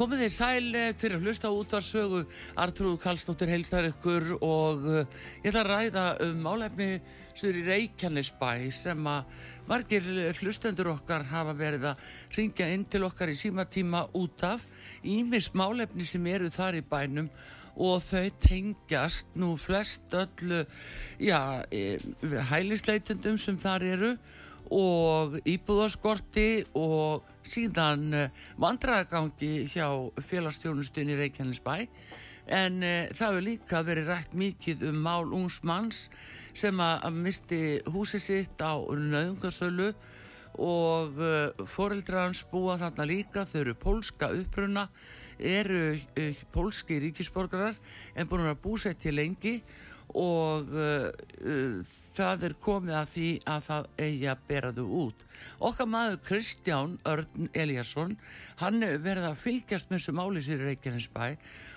Komið þið sæl eh, fyrir að hlusta á útvarsögu Artrúð Kallstóttir heilstar ykkur og uh, ég ætla að ræða um málefni sem er í Reykjanesbæ sem að margir hlustendur okkar hafa verið að ringja inn til okkar í símatíma út af. Ímis málefni sem eru þar í bænum og þau tengjast nú flest öllu já, e, hælisleitundum sem þar eru og íbúðaskorti og síðan uh, vandragangi hjá félagstjónustunni Reykjanesbæ. En uh, það hefur líka verið rætt mikið um mál ungs manns sem að, misti húsi sitt á nöðungasölu og uh, foreldra hans búa þarna líka, þau eru pólska uppruna, eru pólski ríkisborgarar en búin að búsett til lengi og uh, það er komið að því að það eigi að bera þau út. Okkar maður Kristján Örn Eliasson, hann verði að fylgjast með þessu máli sér í Reykjanesbæ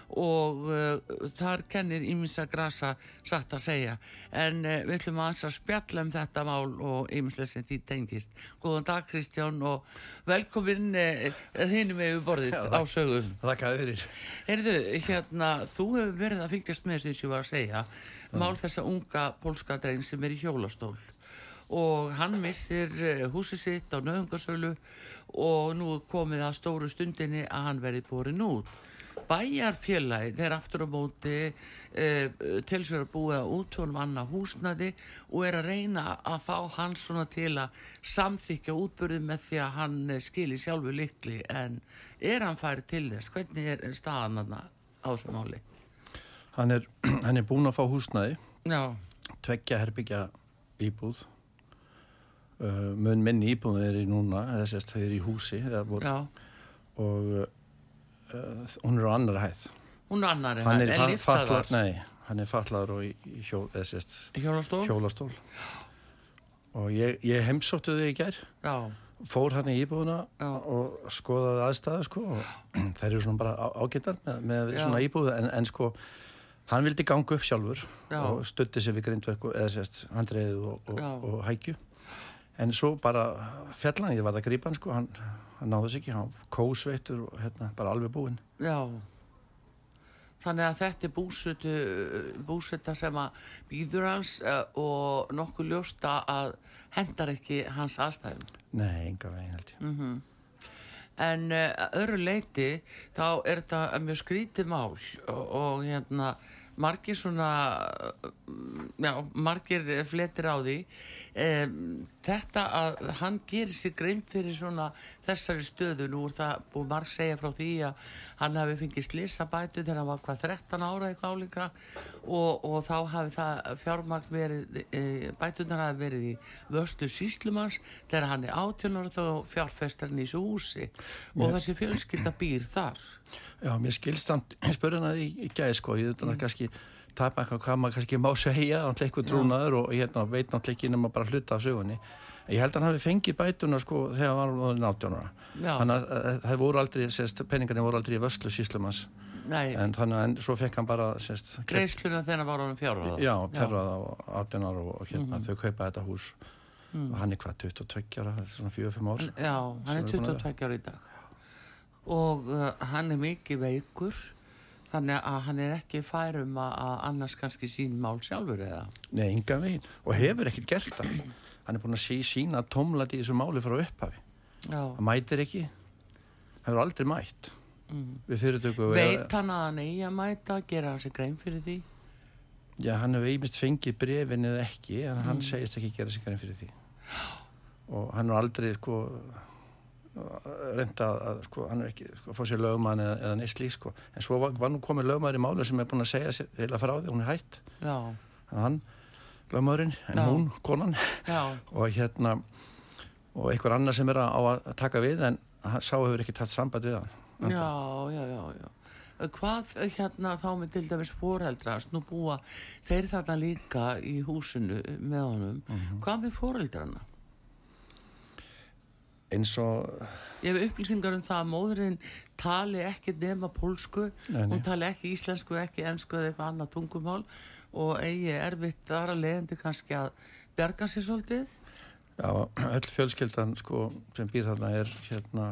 og uh, þar kennir íminsta grasa satt að segja. En uh, við ætlum að spjalla um þetta mál og íminslega sem því tengist. Góðan dag Kristján og velkomin uh, þínu með borðið á sögum. Þakka fyrir. Erðu, hérna, þú hefur verið að fylgjast með þessu sem ég var að segja mál þessa unga pólska dreng sem er í hjólastól og hann missir eh, húsi sitt á nöðungarsölu og nú komið að stóru stundinni að hann verði borin út bæjarfélagi þeir aftur á móti e, til sér að búa út honum annað húsnaði og er að reyna að fá hann svona til að samþykja útbyrði með því að hann skilir sjálfu litli. En er hann færið til þess? Hvernig er staðan á þessu máli? Hann er, hann er búin að fá húsnæði, tveggja herbyggja íbúð, uh, mun minni íbúð er í núna, eða sérst þau er í húsi vor, og uh, hún er á annar hæð. Hún er á annar hæð, en liftaðar? Nei, hann er fallaður og í, í hjól, sérst, hjólastól. hjólastól. Og ég, ég heimsóttu þig í gerð. Já fór hann í íbúðuna Já. og skoðaði aðstæðu sko og þær eru svona bara ágættar með, með svona íbúðu en, en sko hann vildi ganga upp sjálfur Já. og stutti sér við grindverku eða sérst handreiðu og, og, og hækju en svo bara fellan ég var það grípan sko hann, hann náðu sér ekki, hann kósveitur og hérna bara alveg búinn Já Þannig að þetta er búsutu, búsuta sem að býður hans eh, og nokkuð ljósta að hendar ekki hans aðstæðum. Nei, enga veginn held ég. Mm -hmm. En uh, öðru leiti þá er þetta mjög skrítið mál og, og hérna margir svona, já, margir fletir á því Um, þetta að hann gerir sér grein fyrir svona þessari stöðu nú er það búið marg segja frá því að hann hafi fengið slissabætu þegar hann var hvað 13 ára eitthvað álíka og, og þá hafi það fjármagt verið e, bætunar hafi verið í vörslu síslumans þegar hann er átjónar þá fjárfestar hann í þessu húsi. Og mér, þessi fjölskylda býr þar. Já, mér skilstand spörðan að ég gæði sko, ég veit að það kannski tapa eitthvað hvað maður kannski má segja náttúrulega eitthvað trúnaður og hérna, veit náttúrulega ekki nema bara hluta af sögunni. Ég held að hann hafi fengið bætuna sko þegar hann var náttúrulega þannig að það voru aldrei sérst, peningarnir voru aldrei í vörslu síslumans en þannig að svo fekk hann bara greiðsluna þegar hann var á fjárraða já, fjárraða og áttunar og, og hérna, mm -hmm. þau kaupa þetta hús. Mm. og hann er hvað, 22 ára, svona 4-5 ár já, hann er 22 ára í dag. Og uh, hann er mikið veikur Þannig að hann er ekki færum að annars kannski sín mál sjálfur eða? Nei, yngan veginn. Og hefur ekkert gert það. Hann er búin að sí, sína tómlat í þessu máli frá upphafi. Já. Það mætir ekki. Það hefur aldrei mætt. Mm. Veit hann að hann eigi að mæta, gera hans í grein fyrir því? Já, hann hefur einmist fengið brefin eða ekki en mm. hann segist ekki gera sig fyrir því og hann er aldrei sko reynda að sko, hann er ekki sko, fá sér lögmann eða, eða neysli sko. en svo var, var nú komið lögmaður í málu sem er búin að segja heila frá því, hún er hætt Já. hann, lögmaðurinn en Já. hún, konan og hérna og einhver annar sem er á að taka við en sá hefur ekki tatt samband við hann Já, já, já, já Hvað hérna þá með til dæmis foreldrast, nú búa þeir þarna líka í húsinu með honum, mm -hmm. hvað með foreldrarna? Eins og ég hef upplýsingar um það að móðurinn tali ekki nema pólsku nei, hún tali ekki íslensku, ekki ennsku eða eitthvað annað tungumál og eigi erfitt aðra leðandi kannski að berga sér svolítið. Já, öll fjölskeldan sko, sem býr þarna er hérna,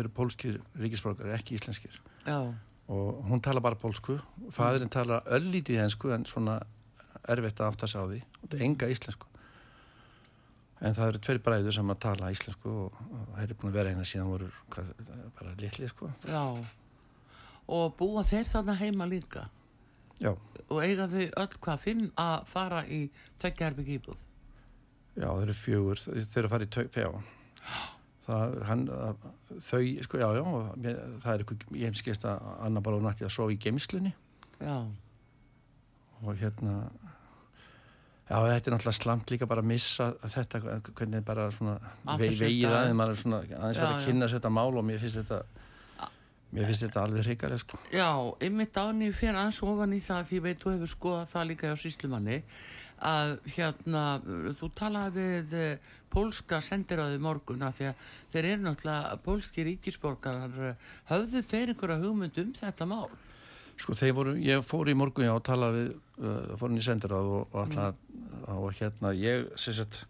eru pólskir ríkisborgar, ekki íslenskir. Já. og hún tala bara pólsku. Fæðurinn tala öllítið ennsku en svona erfitt að átta sig á því. Og þetta er enga íslensku en það eru tveir bræður sem að tala íslensku og, þeir eru búin að vera hérna síðan voru hvað, bara litli sko. Já, og búa þeir þarna heima líka? Já. Og eiga þau öll hvað, fimm að fara í tveggjarbyggj íbúð? Já, þeir eru fjögur, þeir eru að fara í tveggjarbyggj það er hann þau, sko, já, já það er eitthvað, ég hef skist að Anna bara nætti að sofa í geimslunni Já. Og hérna Já, þetta er náttúrulega slamt líka bara að missa þetta, hvernig bara svona vei, vegið aðeins, maður er svona aðeins verið að kynna þetta mál og mér finnst þetta mér finnst þetta alveg hrigalega sko. Já, ymmið dáni fyrir aðeins ofan í það því veit, þú hefur skoðað það líka hjá síslumanni að hérna, þú talaði við eh, pólska sendiráði morgun að því að þeir eru náttúrulega pólski ríkisborgarar höfðu þeir einhverja hugmynd um þetta mál? Sko þeir voru, ég fór í morgun já og talaði við, uh, fór inn í sendiráð og, og alltaf mm. og hérna ég sagt,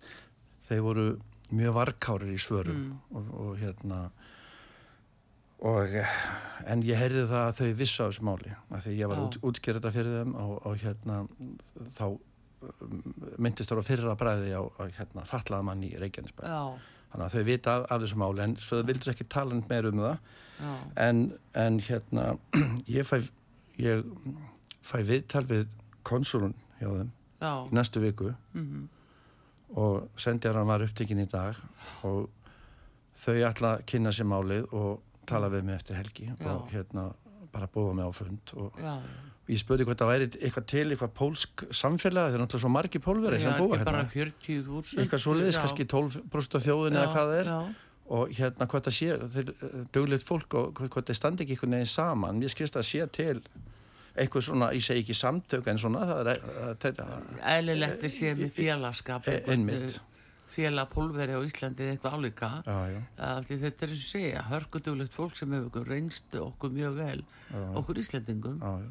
þeir voru mjög varkárir í svörum mm. og, og hérna og en ég heyrði það að þau vissu á þessu máli af því ég var út, útskjörða fyrir þeim og, og hérna þá um, myndist þar á fyrra bræði á hérna fallaða mann í Reykjanesbæ. Þannig að þau vita af, af þessu máli en svo þau vildur ekki tala meir um það. En, en hérna ég fæ ég fæ viðtal við konsulun hjá þeim Já. í næstu viku mm -hmm. og sendjaran var upptekinn í dag og þau ætla að kynna sér málið og tala við mig eftir helgi Já. og hérna bara búa mig á fund og, og ég spurði hvort það væri eitthvað til eitthvað pólsk samfélag það er náttúrulega svo margi pólveri sem búa hérna eitthvað svo leiðis, kannski 12% af þjóðin eða hvað það er já. og hérna hvort það sé, þetta er döglegt fólk og hvort það standi ekki einhvern veginn saman, ég skilst að sé til eitthvað svona, ég segi ekki samtök en svona það er eðlilegt við séum í félagskap einmitt. félagpólveri á Íslandi eitthvað álíka. Þetta er sem segja hörgudulegt fólk sem hefur reynstu okkur mjög vel já. okkur Íslandingum já, já.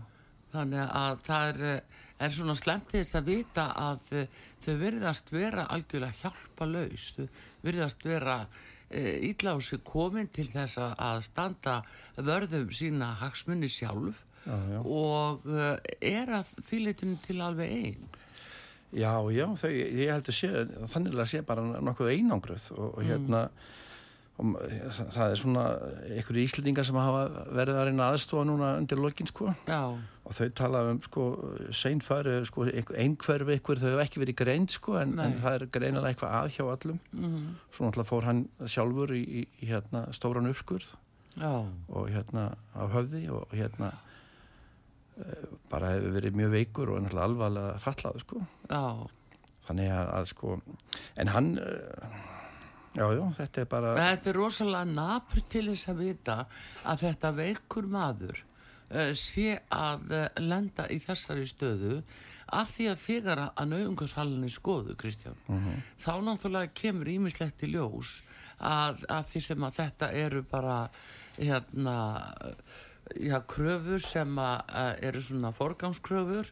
þannig að það er, er svona slemt þess að vita að þau verðast vera algjörlega hjálpa laus þau verðast vera sig komin til þess að standa vörðum sína hagsmunni sjálf já, já. og uh, er að fylgitinu til alveg einn Já, já, þau, ég held að sé þannig að sé bara nokkuð einangruð og, og hérna mm. og, það er svona einhverju íslendingar sem hafa verið að reyna aðstofa núna undir lokin sko já. og þau tala um sko seinfæri, sko einhverfi ykkur þau hefur ekki verið greint sko en, en það er greinilega eitthvað að hjá allum mm. svo náttúrulega fór hann sjálfur í, í, í hérna stóran uppskurð og hérna á höfði og hérna bara hefur verið mjög veikur og náttúrulega alvarlega fallað sko þannig að, að sko en hann jájú, já, þetta er bara þetta er rosalega nafn til þess að vita að þetta veikur maður uh, sé að uh, lenda í þessari stöðu af því að þegar að nauðungarshallinni skoðu Kristján, mhm. -huh. þá náttúrulega kemur ímislegt í ljós að, að því sem að þetta eru bara hérna já, kröfur sem að eru svona forgangskröfur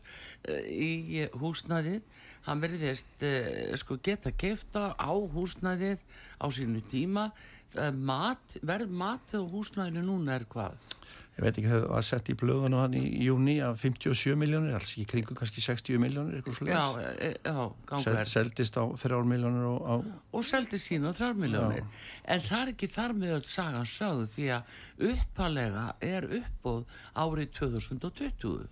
eh, í húsnæðið hann verðist eh, sko geta kefta á húsnæðið á sínu tíma eh, mat, verð matið á húsnæðinu núna er hvað? Ég veit ekki, það var sett í blöðunum hann í júni af 57 miljónir, alls í kringu kannski 60 miljónir, eitthvað gangverð Sel, seldist á 3 miljónir og, á... og seldist sín á 3 miljónir en það er ekki þar með öll sagan sögðu því að uppalega er uppbóð árið 2020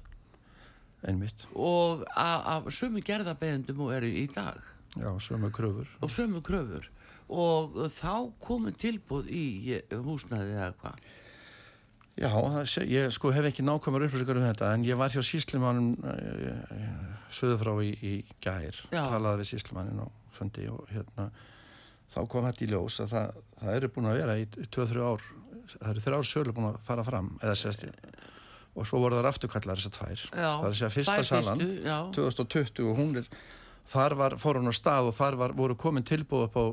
Einmitt. og af sömu gerðabeðendum og eru í dag. Já, sömu kröfur. og sömu kröfur. Og þá komið tilbúð í húsnaði eða hvað Já, það, ég sko hef ekki nákvæmur upplýsingar um þetta en ég var hjá síslimannum söðu frá í, í gær, Já. talaði við síslimannin og fundi og hérna þá kom þetta í ljós að það, það eru búin að vera í 2-3 ár það eru þrjár sölu búin að fara fram eða sérst og svo voru það afturkallar þessar tvær Já, það er að segja fyrsta salan fyrstu, já. 2020 og hún er þar var, fór hún á stað og þar var, voru komin tilbúð upp á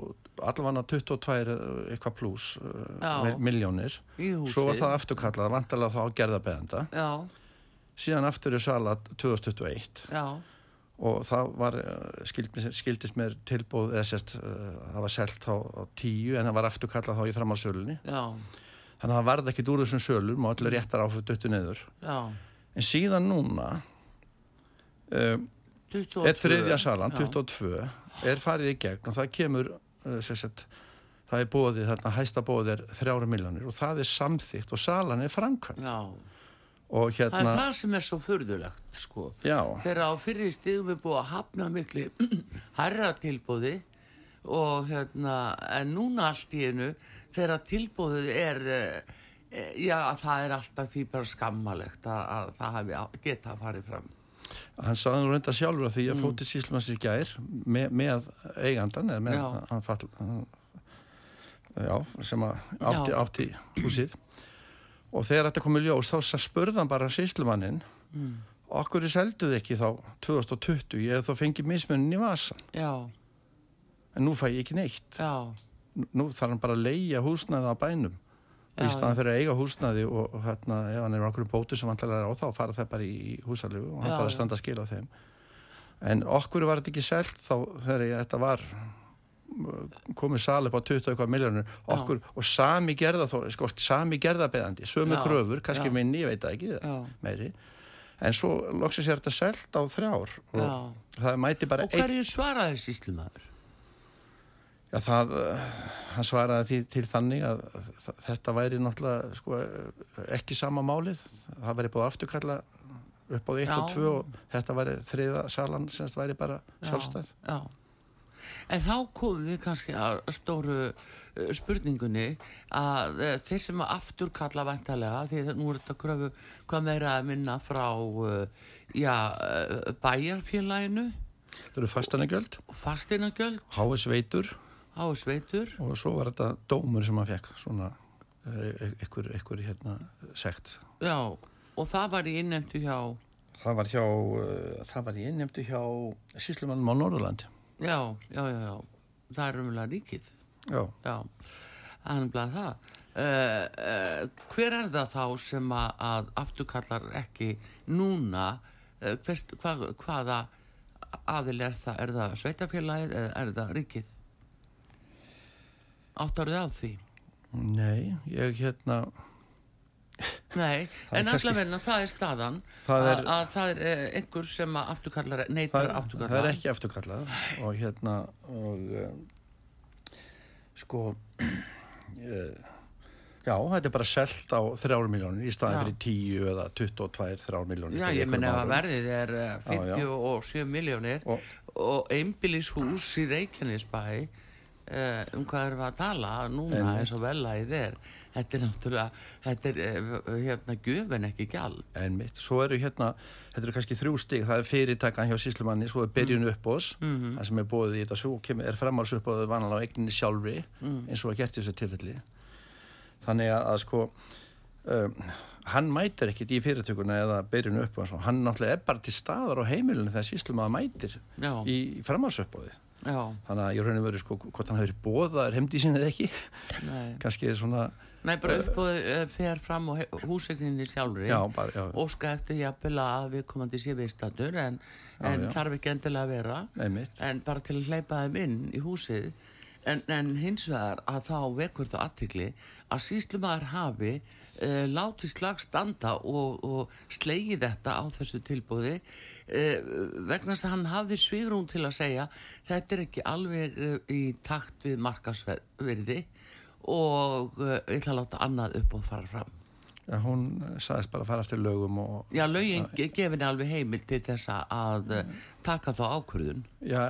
allavega 22 eitthvað pluss Já. miljónir í svo var það afturkallað, vantarlega þá gerðabeðenda síðan aftur er sala 2021 já, og það var eh, skild, skildist mér tilbúð eða sérst, það var selt á, á tíu en það var afturkallað þá í framhalsölunni þannig að það varði ekkit úr þessum sölum og allir réttar áfætt duttu neður já. En síðan núna um, 22, er þriðja salan, já. 22 er farið í gegn og það kemur uh, sérst, það er bóðið þarna hæsta bóðið er þrjára miljónir og það er samþygt og salan er framkvæmt Já, og það er hérna, það sem er svo furðulegt sko. já. Þegar á fyrir stigum er búið að hafna miklu herra tilbúði og hérna en núna allt í einu þegar tilbúðið er eh, eh, já, það er alltaf því bara skammalegt að, að það geta farið fram hann saði nú reynda sjálfur að því að Mm. fótið síslumanns í gær með, með eigandan eða með hann fall hann, já, sem að átti, átti húsið. Og þegar þetta komið ljós þá hann bara síslumannin mm. okkur er selduð ekki þá 2020 ég hef þá fengið mismunin í vasan Já, en nú fæ ég ekki neitt. Já, Nú- nú þarf hann bara að leia húsnaði á bænum í staðan fyrir að eiga húsnaði og, hérna, ef hann er okkur bóti sem vantilega er á þá fara það bara í húsalegu og hann Já, þarf að já. standa að skila þeim en okkur var þetta ekki selt þá þegar ég, þetta var uh, komið sal upp á 20 eitthvað miljónur okkur, og sami gerða þó, sko, sami gerðabeðandi, sömu Já, kröfur kannski já. minni, ég veit það ekki já, meiri, en svo loksins er þetta selt á þrjár og já. það mæti bara Og hverju svaraði síslumæður? Já, það, uh, hann svaraði því til þannig að þetta væri náttúrulega sko, ekki sama málið. Það væri búið afturkalla upp á 1 Já. og 2 og þetta væri þriða salan semst væri bara sjálfstæð. Já, en þá komum við kannski að stóru uh, spurningunni að uh, þeir sem afturkalla væntalega, því að nú er þetta kröfu hvað meira að minna frá já, bæjarfélaginu Það eru fastanegjöld, fastinagjöld, HS veitur ásveitur og svo var þetta dómur sem hann fekk, svona ykkur, ykkur hérna sekt. já, og það var í innefndu hjá Það var hjá, uh, það var í innjemdu hjá síslumannum á Norðurlandi. já, já, já, já það er umlega ríkið Já. Já, er nefnilega það. Uh, uh, hver er það þá sem að, að afturkallar ekki núna, uh, hvers, hva, hvaða aðil er það? Er það sveitafélagið eða er það ríkið? Áttarðu á því? Nei, ég hérna, Nei, en allavegna það er staðan Það er- að, að það er uh, einhver sem að afturkallar neytar afturkallar. það er ekki afturkallað og hérna og um, sko uh, já, þetta er bara selt á þrjár miljónir í staðin fyrir 10 eða 22 þrjár miljónir Já, ég menn ef að verðið er uh, Já, já. 57 miljónir Og- og einbýlishús í Reykjanesbæ uh, um hvað erum við að tala núna eins og velagið er þetta er náttúrulega þetta er uh, hérna gjöfin ekki gjald Einmitt, svo eru hérna, þetta eru kannski þrjú stig, það er fyrirtakan hjá síslumanni, svo er byrjun Mm. uppbóðs, Mhm. það sem er bóðið í þetta, svo kemur, er framháls uppbóðið vanalega á eigninni sjálfri, Mm. eins og var gert þessu tilfelli. Þannig að, að sko, um, hann mætir ekkit í fyrirtökuna eða byrjun uppbóðs, hann náttúrulega er bara til staðar á heimilinu þegar síslumaður mætir já, í framháls uppbóðið. Já, Þannig að ég rauninu verið sko, hvort hann hefur bóðaður heimdi sinni eða ekki, nei. Kannski er svona, Nei, bara uppbúið uh, fer fram á húsegninni sjálfri. Já, já, óska eftir jafnvel að við komandi sé viðstatur en, Já, en já. þarf ekki endilega að vera. Einmitt, en bara til að hleypa þeim inn í húsið. En, en hins vegar að þá vekur það aðtikli að síslumæður hafi uh, látið slag standa og, og slegið þetta á þessu tilbúði uh, vegna þess að hann hafði svigrún til að segja þetta er ekki alveg uh, í takt við markasverði og ég ætla að láta annað upp og fara fram Já, hún sagðist bara að fara eftir lögum og... Já, lögin gefin alveg heimil til þess að eh, taka þá ákvörðun. Já,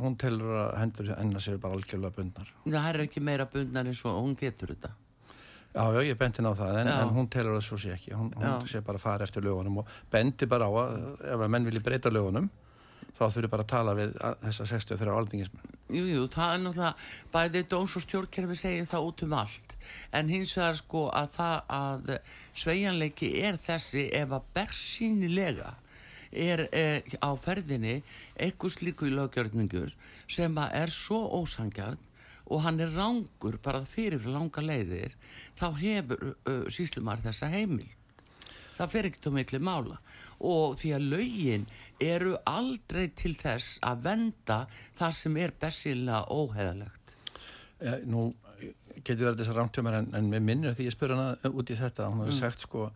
hún telur að hendur enna séu bara algjörlega bundnar. Það er ekki meira bundnar eins og hún getur þetta. Já, já, ég bendi ná það, en, en hún telur að svo sé ekki. Hún, hún sé bara að fara eftir lögunum og bendi bara á að ef að menn vilja breyta lögunum, þá þurfur bara að tala við þessa 63 aldingismenn. Jú, jú, það er náttúrulega, bæði dóns og stjórnkerfi segir það út um allt, en hins vegar sko að það að sveianleiki er þessi ef að bersýnilega er eh, á ferðinni eitthvað slíku í löggjörningur sem að er svo ósangjarn og hann er rángur bara fyrir langa leiðir, þá hefur uh, síslumar þessa heimild. Það fer ekkert um miklu mála og því að lögin eru aldrei til þess að venda það sem er besilega óheðalegt. Ja, nú getur verið þessar rámtjómar en, en með minnir því ég spur hana út í þetta hún hefur mm. sagt sko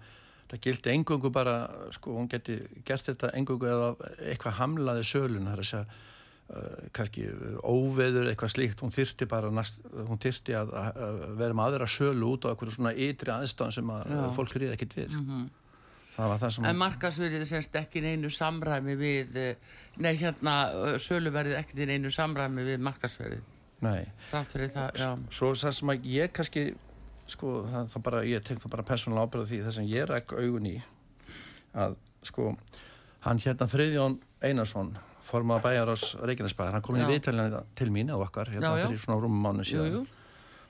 það gildi engungu bara sko hún geti gert þetta engungu eða eitthvað hamlaði sölun það er að segja kannski óveður eitthvað slíkt hún þyrti bara næst, hún þyrti að, að vera með aðra sölu út á eitthvað svona ytri aðstæðan sem að Já. fólk er ekkert við mm -hmm. Sem... En markasverðið semst ekki neinu samræmi við, eh, nei hérna söluverðið ekki neinu samræmi við markasverðið. Nei. Það. Svo það sem að ég kannski, sko, það, það bara, ég tenk það bara persónulega ábyrða því þess að ég ekki augun í að, sko, hann hérna Friðjón Einarsson, formað bæjar ás Reykjanesbæðar, hann kom inn í viðtælina til mín á okkar, hérna já, já. fyrir svona rúmum mánu síðan. Jú, jú.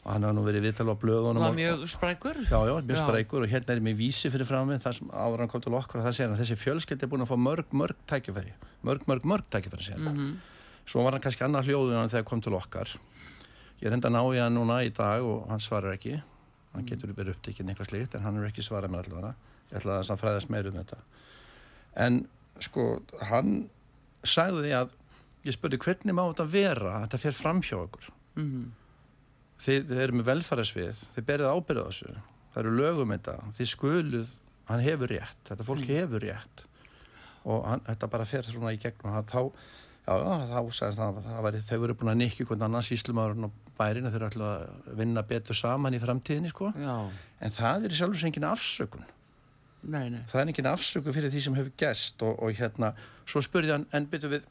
Og hann hafa nú verið viðtal á blöðunum og var mjög sprækur? Já, já, mjög sprækur og hérna er ég með vísi fyrir frá mig þar sem áður hann kom til okkur og það segir hann þessi fjölskyld er búin að fá mörg, mörg tækifæri mörg, mörg, mörg tækifæri segir hann. Mm -hmm. svo var hann kannski annar hljóðun en þegar kom til okkar. Ég er enda ná í hann núna í dag og hann svarar ekki. Hann getur verið upptíkinn eitthvað slíkt en hann er ekki svarað með allavega. Ég ætla að það fræðast meir um þetta. En sko hann sagði að ég spurði hvernig má þetta vera? Þetta fer fram hjá okkur. Mm -hmm þið, þið eru með velfærarsvið þið berið ábyrða þessu það eru lögum þetta, þið skuluð hann hefur rétt, þetta fólk mm. hefur rétt. Og hann, þetta bara fer svona í gegnum þá, já, þá sagðist það, það væri, þau voru búin að nikki hvernig annars íslumárun og bærin þau eru alltaf að vinna betur saman í framtíðinni sko, en það er sjálfsveit engin afsökun nei, nei. það er engin afsökun fyrir því sem hefur gæst og, og hérna, svo spurði hann en byrju við,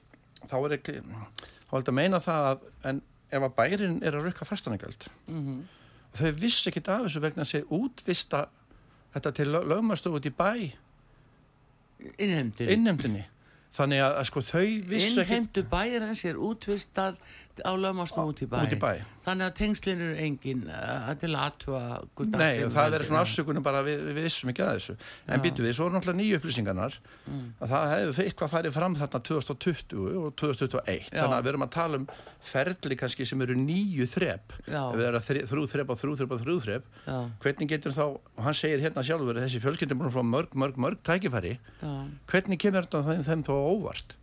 þá er ekki þá er þetta að meina það að en ef að bærin er að rukka fastanagjöld mm -hmm. og þau vissi ekkit af þessu vegna að segja útvista þetta til lögmastofu út í bæ innheimdini. þannig að, að sko þau vissi ekkit innheimdu bærin hans er útvistað á lögmástun út í bæ. út í bæ. þannig að tengslinn eru engin uh, til aðtúa Nei, það er svona afsökunum bara við, við vissum ekki að þessu. En býtu við, svo er náttúrulega nýju upplýsingarnar. Mm. að það hefur eitthvað farið fram þarna 2020 og 2021 Já. þannig að við erum að tala um ferli kannski sem eru nýju þrepp við erum að þrjú þrepp og þrjú þrepp og þrjú þrepp hvernig getur þá, og hann segir hérna sjálfur þessi fjölskyldin búin frá mörg, mörg, mörg tækifæri. Já. hvernig kemur þetta þeim þá óvart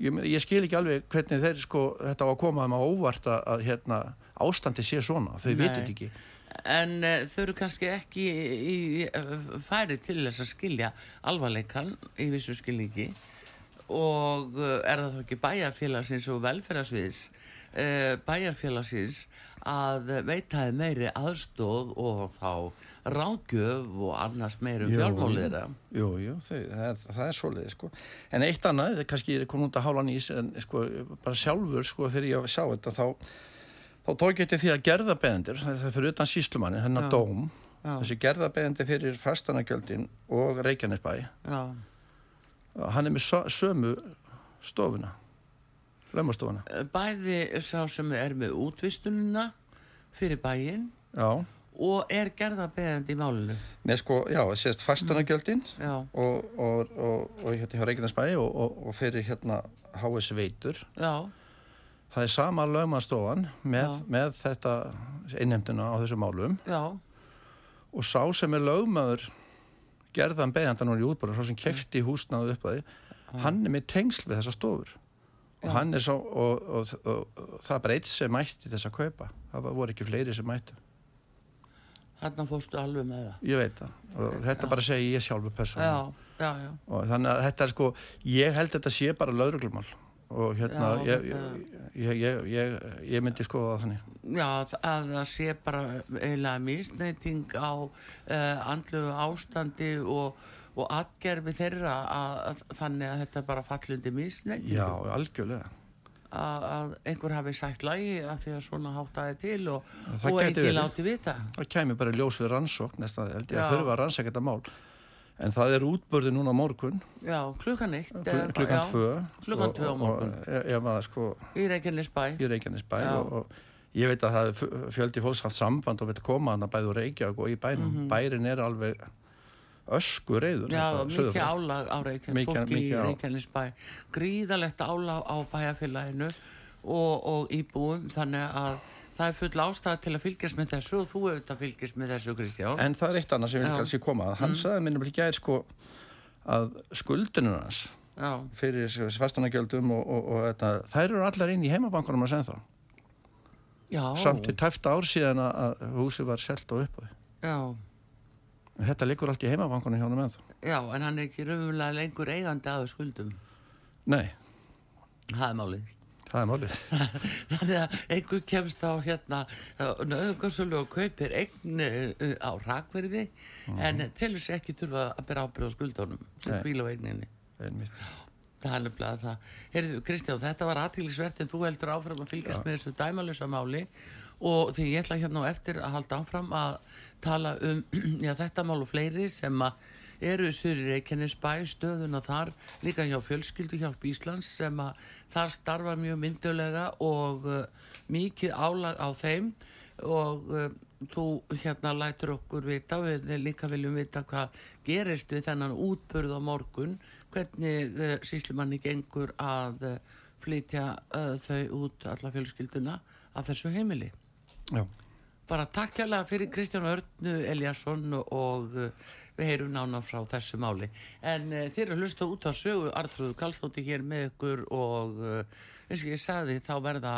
ég, ég skil ekki alveg hvernig þeir sko þetta á að koma þeim á óvart að, hérna, ástandi sé svona, þau vitit ekki. En uh, þau eru kannski ekki í, í, færi til þess að skilja alvarleikan í vissu skilningi. Og uh, er það þá ekki bæjarfélagsins og velferðarsviðs uh, bæjarfélagsins að veitaði meiri aðstóð og þá ráðgjöf og annars meirum fjármálið Jú, jú, það, það er, það er svolítið sko. en eitt annað, er kannski kom út að hála nýs en sko, bara sjálfur sko, þegar ég sá þetta þá, þá tók ég til því að gerðabeðendur það er fyrir utan síslumanni, hennar Já. dóm Já. þessi gerðabeðendi fyrir fastanagjöldin og Reykjanesbæ hann er með sömu stofuna lömmastofuna Bæði sá sem er með útvistununa fyrir bæin Já. og er gerða beðandi í málinu? Nei sko, já, það sést fastanagjöldin mm, og, og, og, og hérna hjá Reykjanesbæi og fyrir hérna HS Veitur. Já. það er sama lögmannstofan með, með þetta innhemdina á þessu málum. Já. og sá sem er lögmaður gerðan beðandan og í útbúru, sá sem kefti húsnaðu upp að því hann er með tengsl við þessa stofur og hann er svo og það breyt sem mætti þess að kaupa það voru ekki fleiri sem mættu Þarna fórstu alveg með það. Ég veit það. Og þetta já. bara segi ég sjálfur persónu. Já, já, já. Og þannig að þetta er sko, ég held þetta sé bara lauruglumál. og hérna Já, ég, ég, ég, ég myndi skoða það þannig Já, að það sé bara eiginlega misneiting á uh, andlu ástandi og, og atgerfi þeirra að, að, þannig að þetta bara fallundi misneiting Já, algjörlega. Að, að einhver hafi sætt lagi af því að svona háttaði til og, og ekki láti vita. Það kemur bara ljós við rannsókn að þurfa að rannsækja þetta mál. En það er útbörði núna morgun. Já, klukkan eitt Klukkan tvö. Klukkan tvö á morgun. og, og, sko, Í Reykjanesbæ. Í Reykjanesbæ og ég veit að það fjöldi fólks haft samband og veit að koma hann að bæðu Reykjavík og í bænum. Mm -hmm. bærin er alveg ösku reyður Já, mikið álag á Reykjavík fólki í Reykjanesbæ. Gríðalegt álag á bæjarfélaginu og, og íbúum þannig að það er full ástæða til að fylgjast með þessu og þú þetta fylgjast með þessu Kristján. En það er eitt annað sem vil kannski koma hann mm. sagði minnum ekki að sko að skuldinu hans fyrir svarstanagjöldum og, og, og þær eru allar inn í heimabankunum að segja þá Já. samt í tæfta ár síðan að húsi var selt og uppað Já Þetta liggur allt í heimabankunum hjá hann með þá Já, en hann er ekki raunverulega lengur eigandi að skuldum. Nei. Það er málið. Það er málið. Þannig að einhver kemst á hérna nöðungarsölu og kaupir eign uh, á rakverði mm en telur sér ekki þurfa að bera ábyrð á skuldunum sem bíl á eigninni. Það mýtt það er nefnilega það. Heyrðu, Kristján, þetta var aðtílisvert en þú heldur áfram að fylgjast Já. með þessu dæmalösa máli og því ég ætla hérna á eftir að halda áfram að tala um já, þetta mál og fleiri sem að eru Suri Reykjanesbæ, stöðuna þar, líka hjá fjölskylduhjálp Íslands sem að þar starfa mjög myndulega og uh, mikið álag á þeim. Og uh, þú hérna lætur okkur vita, við líka viljum vita hvað gerist við þennan útbörð á morgun. Hvernig uh, síslumanni gengur að flytja þau út alla fjölskylduna af þessu heimili Já. bara takk hjálpa fyrir Kristján Örnu Eliasson og við heyrum nána frá þessu máli en þeir eru hlusta út á sögu Artrúðu Kallstótti hér með ykkur og eins og ég sagði þá verða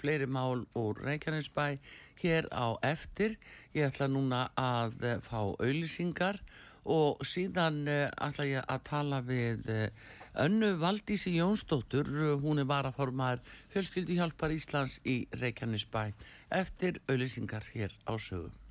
fleiri mál úr Reykjanesbæ hér á eftir ég ætla núna að fá auðlýsingar og síðan uh, ætla ég að tala við uh, önnu Valdísi Jónsdóttur, hún er varaformar fjölskyldi hjálpar Íslands í Reykjanesbæ eftir auðlýsingar hér á sögum.